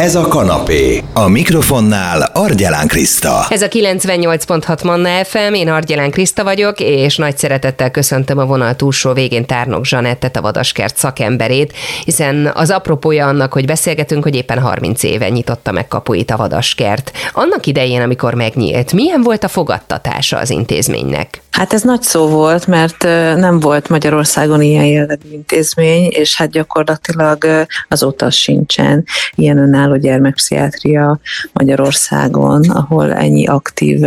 Ez a kanapé. A mikrofonnál Argyelán Kriszta. Ez a 98.6 Manna FM, én Argyelán Kriszta vagyok, és nagy szeretettel köszöntöm a vonal túlsó végén Tárnok Zsanettet, a Vadaskert szakemberét, hiszen az apropója annak, hogy beszélgetünk, hogy éppen 30 éve nyitotta meg kapuit a Vadaskert. Annak idején, amikor megnyílt, milyen volt a fogadtatása az intézménynek? Hát ez nagy szó volt, mert nem volt Magyarországon ilyen jellegű intézmény, és hát gyakorlatilag azóta sincsen ilyen önálló gyermekpszichiátria Magyarországon, ahol ennyi aktív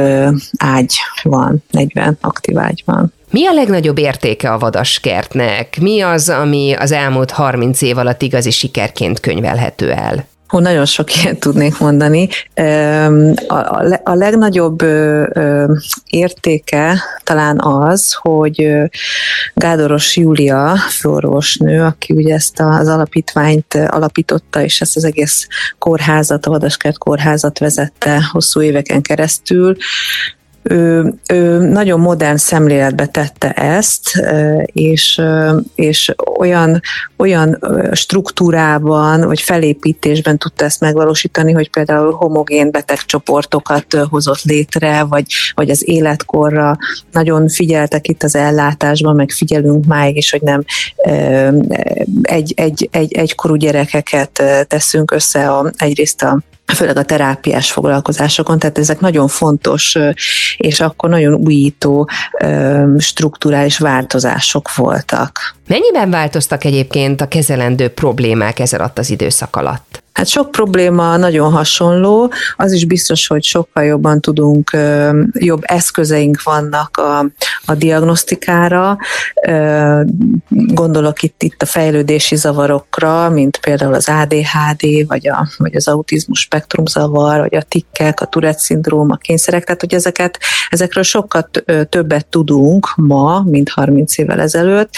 ágy van, 40 aktív ágy van. Mi a legnagyobb értéke a vadaskertnek? Mi az, ami az elmúlt 30 év alatt igazi sikerként könyvelhető el? Hú, nagyon sok ilyet tudnék mondani. A legnagyobb értéke talán az, hogy Gádoros Júlia, főorvosnő, aki ugye ezt az alapítványt alapította, és ezt az egész kórházat, a Vadaskert kórházat vezette hosszú éveken keresztül, ő, ő nagyon modern szemléletbe tette ezt, és, és olyan, olyan struktúrában, vagy felépítésben tudta ezt megvalósítani, hogy például homogén betegcsoportokat hozott létre, vagy, vagy az életkorra. Nagyon figyeltek itt az ellátásban, meg figyelünk máig is, hogy nem egy, egy, egy, egykorú gyerekeket teszünk össze a, egyrészt a főleg a terápiás foglalkozásokon, tehát ezek nagyon fontos, és akkor nagyon újító strukturális változások voltak. Mennyiben változtak egyébként a kezelendő problémák ez alatt az időszak alatt? Hát sok probléma nagyon hasonló, az is biztos, hogy sokkal jobban tudunk, jobb eszközeink vannak a, a diagnosztikára. Gondolok itt, itt a fejlődési zavarokra, mint például az ADHD, vagy, a, vagy az autizmus spektrumzavar, vagy a tikkek, a Tourette szindróm, a kényszerek, tehát hogy ezeket, ezekről sokkal többet tudunk ma, mint 30 évvel ezelőtt,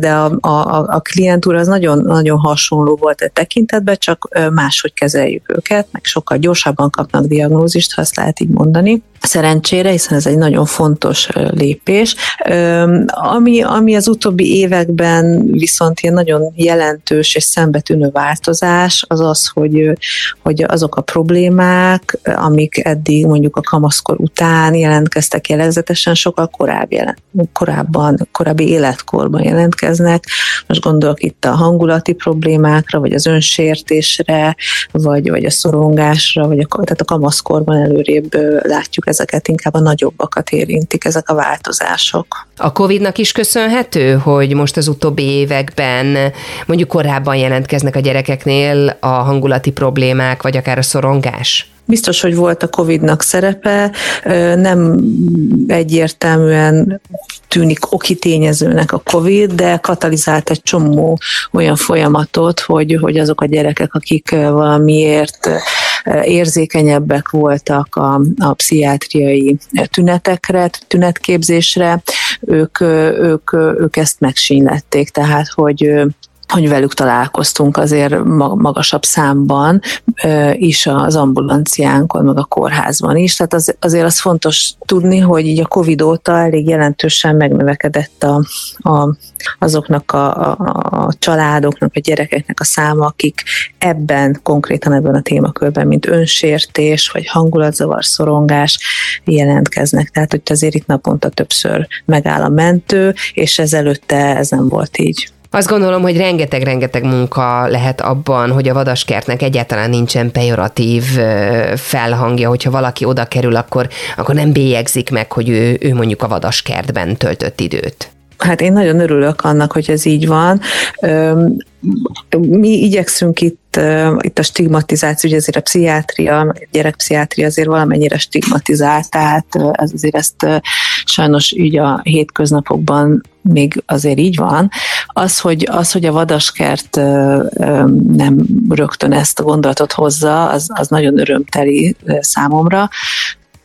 de a, a, a klientúra az nagyon, nagyon hasonló volt a tekintetben, csak máshogy kezeljük őket, meg sokkal gyorsabban kapnak diagnózist, ha ezt lehet így mondani. Szerencsére, hiszen ez egy nagyon fontos lépés. Ami, ami az utóbbi években viszont ilyen nagyon jelentős és szembetűnő változás, az az, hogy, hogy azok a problémák, amik eddig mondjuk a kamaszkor után jelentkeztek jellegzetesen, sokkal korábbi jelent, korábban, korábbi életkorban jelentkeznek. Most gondolok itt a hangulati problémákra, vagy az önsértésre, vagy, vagy a szorongásra, vagy a, tehát a kamaszkorban előrébb látjuk ezeket, inkább a nagyobbakat érintik ezek a változások. A COVID-nak is köszönhető, hogy most az utóbbi években mondjuk korábban jelentkeznek a gyerekeknél a hangulati problémák, vagy akár a szorongás? Biztos, hogy volt a COVID-nak szerepe, nem egyértelműen tűnik oki tényezőnek a COVID, de katalizált egy csomó olyan folyamatot, hogy, hogy azok a gyerekek, akik valamiért érzékenyebbek voltak a, a pszichiátriai tünetekre, tünetképzésre, ők, ők, ők ezt megsínlették, tehát hogy hogy velük találkoztunk azért magasabb számban is az ambulanciánkon, meg a kórházban is. Tehát az, azért az fontos tudni, hogy így a Covid óta elég jelentősen megnövekedett a, a, azoknak a, a, a családoknak, a gyerekeknek a száma, akik ebben, konkrétan ebben a témakörben, mint önsértés, vagy hangulatzavar, szorongás jelentkeznek. Tehát, hogy azért itt naponta többször megáll a mentő, és ezelőtte ez nem volt így. Azt gondolom, hogy rengeteg-rengeteg munka lehet abban, hogy a vadaskertnek egyáltalán nincsen pejoratív felhangja, hogyha valaki oda kerül, akkor, akkor nem bélyegzik meg, hogy ő, ő mondjuk a vadaskertben töltött időt. Hát én nagyon örülök annak, hogy ez így van. Mi igyekszünk itt, itt a stigmatizáció, ugye azért a pszichiátria, a gyerekpszichiátria azért valamennyire stigmatizált, tehát ez azért ezt sajnos így a hétköznapokban még azért így van. Az, hogy, az, hogy a vadaskert nem rögtön ezt a gondolatot hozza, az, az nagyon örömteli számomra,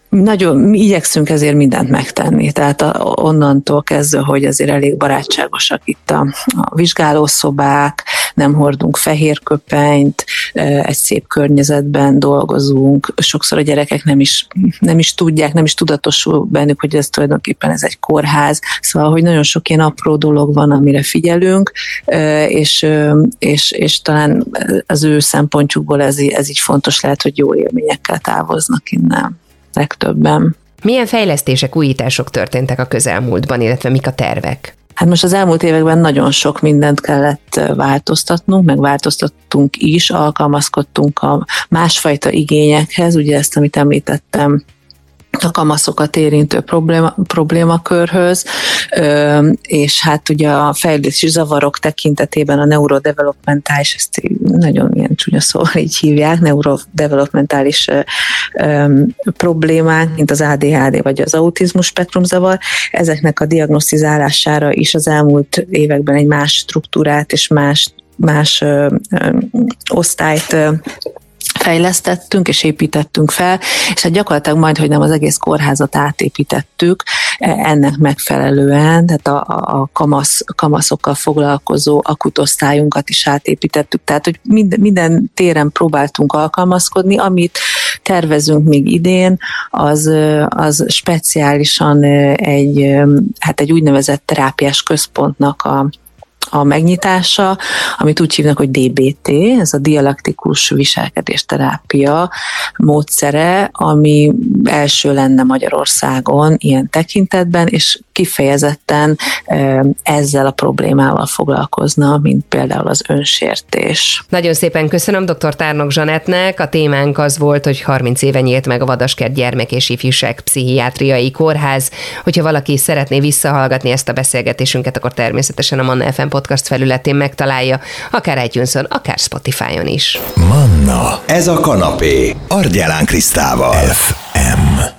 nagyon mi igyekszünk ezért mindent megtenni. Tehát a, onnantól kezdve, hogy azért elég barátságosak itt a, a vizsgálószobák, nem hordunk fehér köpenyt, egy szép környezetben dolgozunk. Sokszor a gyerekek nem is, nem is tudják, nem is tudatosul bennük, hogy ez tulajdonképpen ez egy kórház. Szóval, hogy nagyon sok ilyen apró dolog van, amire figyelünk, és, és, és talán az ő szempontjukból ez, ez így fontos lehet, hogy jó élményekkel távoznak innen legtöbben. Milyen fejlesztések, újítások történtek a közelmúltban, illetve mik a tervek? Hát most az elmúlt években nagyon sok mindent kellett változtatnunk, meg változtattunk is, alkalmazkodtunk a másfajta igényekhez, ugye ezt, amit említettem, a kamaszokat érintő probléma, problémakörhöz, és hát ugye a fejlődési zavarok tekintetében a neurodevelopmentális, ezt nagyon ilyen csúnya szóval így hívják, neurodevelopmentális problémák, mint az ADHD vagy az autizmus spektrumzavar, ezeknek a diagnosztizálására is az elmúlt években egy más struktúrát és más más ö, ö, osztályt fejlesztettünk és építettünk fel, és hát gyakorlatilag majd, hogy nem az egész kórházat átépítettük, e, ennek megfelelően, tehát a, a kamasz, kamaszokkal foglalkozó akutosztályunkat is átépítettük, tehát hogy minden, minden téren próbáltunk alkalmazkodni, amit tervezünk még idén, az, az speciálisan egy, hát egy úgynevezett terápiás központnak a a megnyitása, amit úgy hívnak, hogy DBT, ez a dialektikus viselkedésterápia módszere, ami első lenne Magyarországon ilyen tekintetben, és kifejezetten ezzel a problémával foglalkozna, mint például az önsértés. Nagyon szépen köszönöm dr. Tárnok Zsanetnek. A témánk az volt, hogy 30 éve nyílt meg a Vadaskert Gyermek és Ifjúság Pszichiátriai Kórház. Hogyha valaki szeretné visszahallgatni ezt a beszélgetésünket, akkor természetesen a Manna FM podcast felületén megtalálja, akár itunes akár Spotify-on is. Manna, ez a kanapé, Argyelán Krisztával. FM.